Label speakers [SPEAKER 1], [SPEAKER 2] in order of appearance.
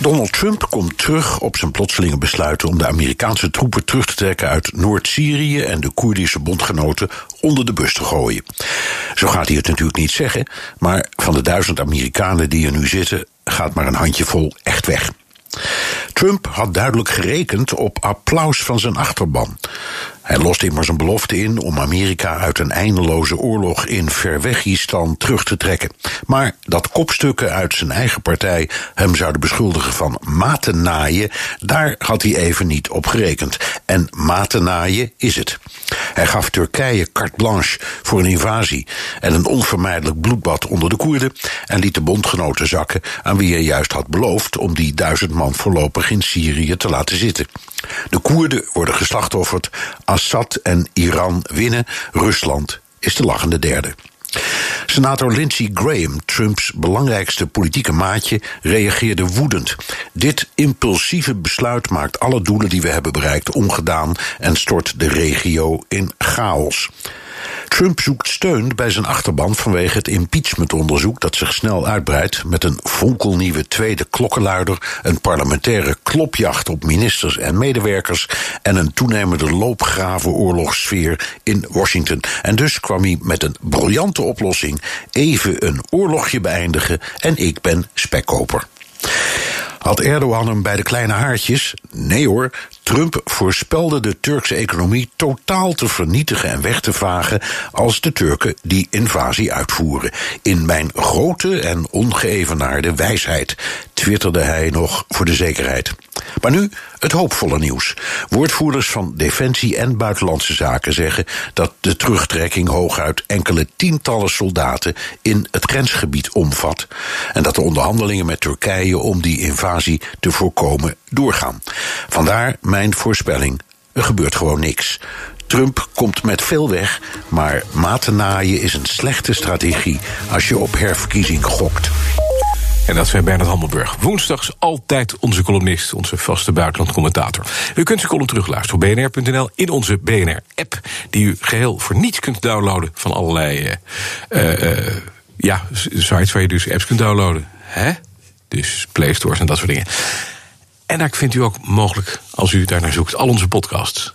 [SPEAKER 1] Donald Trump komt terug op zijn plotselinge besluiten om de Amerikaanse troepen terug te trekken uit Noord-Syrië en de Koerdische bondgenoten onder de bus te gooien. Zo gaat hij het natuurlijk niet zeggen, maar van de duizend Amerikanen die er nu zitten, gaat maar een handjevol echt weg. Trump had duidelijk gerekend op applaus van zijn achterban. Hij lost immers een belofte in om Amerika uit een eindeloze oorlog in Verwegistan terug te trekken. Maar dat kopstukken uit zijn eigen partij hem zouden beschuldigen van matennaaien, daar had hij even niet op gerekend. En matennaaien is het. Hij gaf Turkije carte blanche voor een invasie en een onvermijdelijk bloedbad onder de Koerden en liet de bondgenoten zakken aan wie hij juist had beloofd om die duizend man voorlopig in Syrië te laten zitten. De Koerden worden geslachtofferd, Assad en Iran winnen, Rusland is de lachende derde. Senator Lindsey Graham, Trumps belangrijkste politieke maatje, reageerde woedend. Dit impulsieve besluit maakt alle doelen die we hebben bereikt ongedaan en stort de regio in chaos. Trump zoekt steun bij zijn achterban vanwege het impeachmentonderzoek dat zich snel uitbreidt met een fonkelnieuwe tweede klokkenluider, een parlementaire klopjacht op ministers en medewerkers en een toenemende loopgravenoorlogssfeer in Washington. En dus kwam hij met een briljante oplossing: even een oorlogje beëindigen en ik ben spekkoper. Had Erdogan hem bij de kleine haartjes? Nee hoor, Trump voorspelde de Turkse economie totaal te vernietigen en weg te vagen als de Turken die invasie uitvoeren. In mijn grote en ongeëvenaarde wijsheid, twitterde hij nog voor de zekerheid. Maar nu het hoopvolle nieuws. Woordvoerders van Defensie en Buitenlandse Zaken zeggen dat de terugtrekking hooguit enkele tientallen soldaten in het grensgebied omvat. En dat de onderhandelingen met Turkije om die invasie te voorkomen doorgaan. Vandaar mijn voorspelling: er gebeurt gewoon niks. Trump komt met veel weg, maar matennaaien is een slechte strategie als je op herverkiezing gokt.
[SPEAKER 2] En dat zijn Bernard Hammelburg. Woensdags altijd onze columnist, onze vaste buitenlandcommentator. U kunt zijn column terugluisteren op bnr.nl in onze BNR-app... die u geheel voor niets kunt downloaden van allerlei uh, ja, sites... waar je dus apps kunt downloaden. Hè? Dus Play Stores en dat soort dingen. En daar vindt u ook mogelijk, als u daar naar zoekt, al onze podcasts.